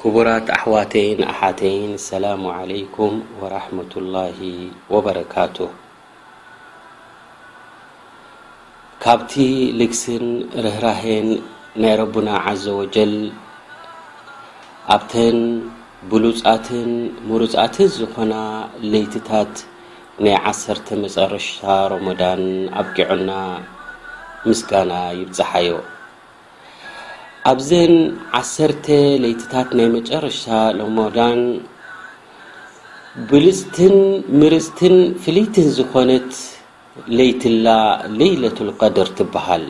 ክቡራት ኣሕዋተይን ኣሓተይን ሰላሙ ዓለይኩም ወራሕመቱላሂ ወበረካቱ ካብቲ ልግስን ርህራሄን ናይ ረቡና ዓዘ ወጀል ኣብተን ብሉፃትን ምሩፃትን ዝኾና ለይትታት ናይ ዓሰርተ መጨረሽታ ሮሞዳን ኣብቂዑና ምስጋና ይብጻሓዮ ኣብዘን ዓሰርተ ለይትታት ናይ መጨረሽታ ሎሞዳን ብልጽትን ምርጽትን ፍልይትን ዝኾነት ለይትላ ለይለቱል ቀድር ትበሃል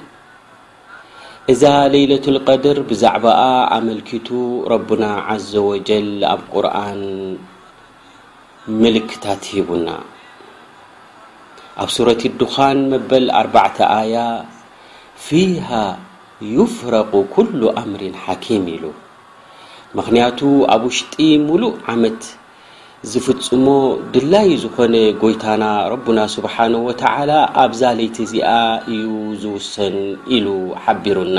እዛ ለይለቱል ቀድር ብዛዕባኣ ኣመልኪቱ ረቡና ዓዘ ወጀል ኣብ ቁርኣን ምልክታት ሂቡና ኣብ ሱረት ዱኻን መበል ኣርባዕተ ኣያ ፊሃ ዩፍረቁ ኩሉ ኣምሪን ሓኪም ኢሉ ምክንያቱ ኣብ ውሽጢ ሙሉእ ዓመት ዝፍጽሞ ድላዩ ዝኾነ ጎይታና ረቡና ስብሓን ወተዓላ ኣብዛ ለይቲ እዚኣ እዩ ዝውሰን ኢሉ ሓቢሩና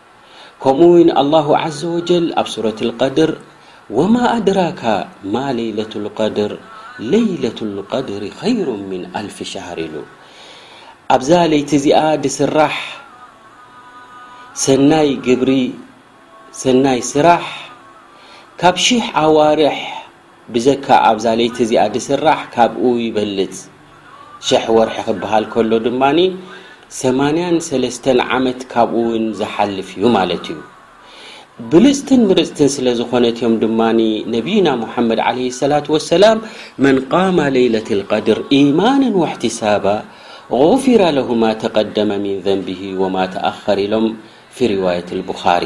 كمن الله عز وجل سورة القدر وما أدراك ما ليلة القدر ليلة القدر خير من الف شهر له ابا ليت سرح سني جبر سني سرح ካብ ሕ ኣዋርሕ ብጀካ ኣብዛ ለይቲ እዚኣ ዝስራሕ ካብኡ ይበልጽ ሽሕ ወርሒ ክበሃል ከሎ ድማ ሰማንያን ሰለስተን ዓመት ካብኡ እውን ዝሓልፍ እዩ ማለት እዩ ብልጽትን ምርጽትን ስለ ዝኾነት እዮም ድማ ነቢይና ሙሓመድ ዓለይሂ ሰላት ወሰላም መን ቃማ ለይለት ልቀድር ኢማንን ወሕቲሳባ ጉፊረ ለሁ ማ ተቀደመ ሚን ዘንብሂ ወማ ተኣኸር ኢሎም ፊ ሪዋየት ልቡኻሪ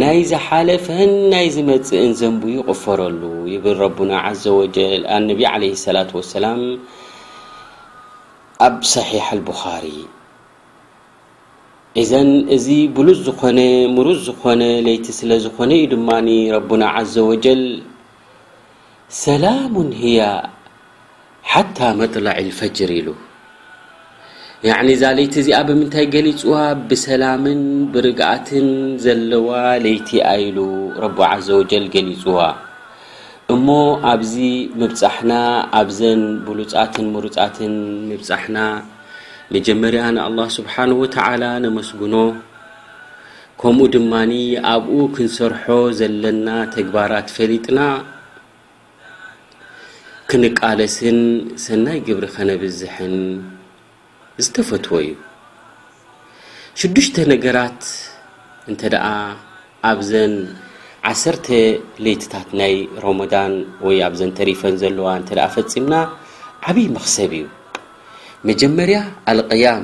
ናይ ዝሓለፈን ናይ ዝመጽእን ዘንቡ ይቕፈረሉ ይብል ረቡና ዓዘ ወጀል ኣነቢ ዓለይሂ ሰላት ወሰላም ኣብ ሰሒሕ ኣልቡኻሪ እዘን እዚ ብሉፅ ዝኾነ ምሩፅ ዝኾነ ለይቲ ስለ ዝኾነ እዩ ድማ ረቡና ዓዘ ወጀል ሰላሙን ህያ ሓታ መጥለዒል ፈጅር ኢሉ ያዕኒ እዛ ለይቲ እዚኣ ብምንታይ ገሊጽዋ ብሰላምን ብርግኣትን ዘለዋ ለይቲ ኣይሉ ረቡ ዓዘ ወጀል ገሊጽዋ እሞ ኣብዚ ምብጻሕና ኣብዘን ብሉጻትን ምሩጻትን ምብጻሕና መጀመርያ ንኣላህ ስብሓን ወተዓላ ነመስግኖ ከምኡ ድማኒ ኣብኡ ክንሰርሖ ዘለና ተግባራት ፈሊጥና ክንቃለስን ሰናይ ግብሪ ከነብዝሕን ዝተፈትወ እዩ። ሽዱሽተ ነገራት እንተደኣ ኣብዘን ዓሰርተ ለይትታት ናይ ሮሞዳን ወይ ኣብዘን ተሪፈን ዘለዋ እንተደኣ ፈጺምና ዓብይ መኽሰብ እዩ። መጀመርያ ኣልቅያም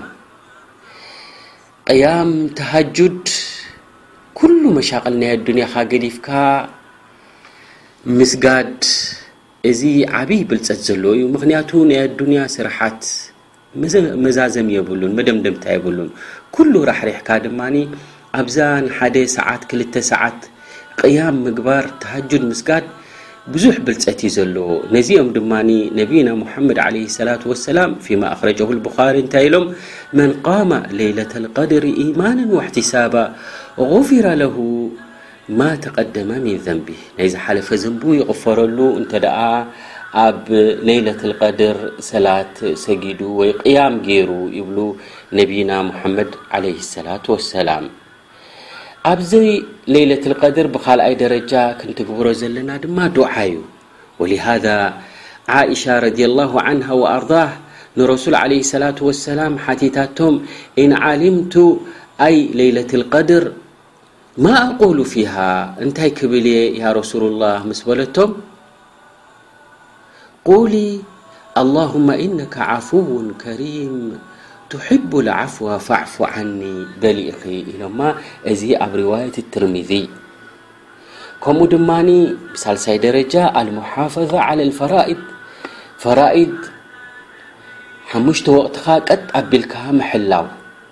ቅያም ተሃጁድ ኩሉ መሻቅል ናይ ኣዱንያኻ ገዲፍካ ምስጋድ እዚ ዓብይ ብልፀት ዘለዎ እዩ። ምክንያቱ ናይ ኣዱንያ ስርሓት መዛዘም የብሉን፣ መደምደምታ የብሉን። ኩሉ ራሕሪሕካ ድማ ኣብዛ ንሓደ ሰዓት ክልተ ሰዓት قيام ግبر تهجድ مسጋ بዙح ብلፀ ل نዚኦ ني محمድ عل للة وس ف ه البخار ሎ من قام ليلة القدر يمان واحتسب غفر له ا تقدم م ذنب حلف ዘنب يغفረሉ ኣብ ليلة القدر سلة سጊد و قيم ر ل نبي محمድ عليه السلة ولسلم ابزي ليلة القدر بلأي درج كنتقبر لن م دع ي ولهذا عئشة رضي الله عنه وارضاه نرسول عليه الصلاة واسلام حتيتم ان علمت ي ليلة القدر ما اقول فيها نت كبل ي يا رسول الله مس لتم قولي اللهم انك عفو كريم تحب العفوة فاعفو عني بلئ لما ي اب رواية الترمذي كمو دمني بسلسي درجة المحافظة على الفرائد فرائد مشت وقت قط قبلك محلو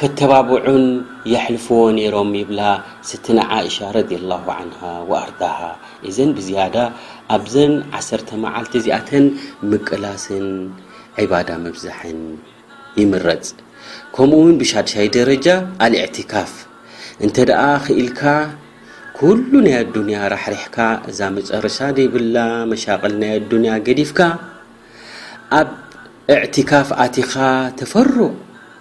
ከተባብዑን የሕልፍዎ ነይሮም ይብላ ስትና ዓኢሻ ረዲየላሁ ዓንሃ ወኣርዳሃ። እዘን ብዝያዳ ኣብዘን ዓሰርተ መዓልቲ እዚኣተን ምቅላስን ዒባዳ ምብዛሕን ይምረጽ። ከምኡ'ውን ብሻድሻይ ደረጃ ኣልኢዕቲካፍ እንተድኣ ክኢልካ ኩሉ ናይ ኣዱንያ ራሕሪሕካ እዛ መጨረሻ ዘይብላ መሻቕል ናይ ኣዱንያ ገዲፍካ ኣብ እዕቲካፍ ኣቲኻ ተፈሩዕ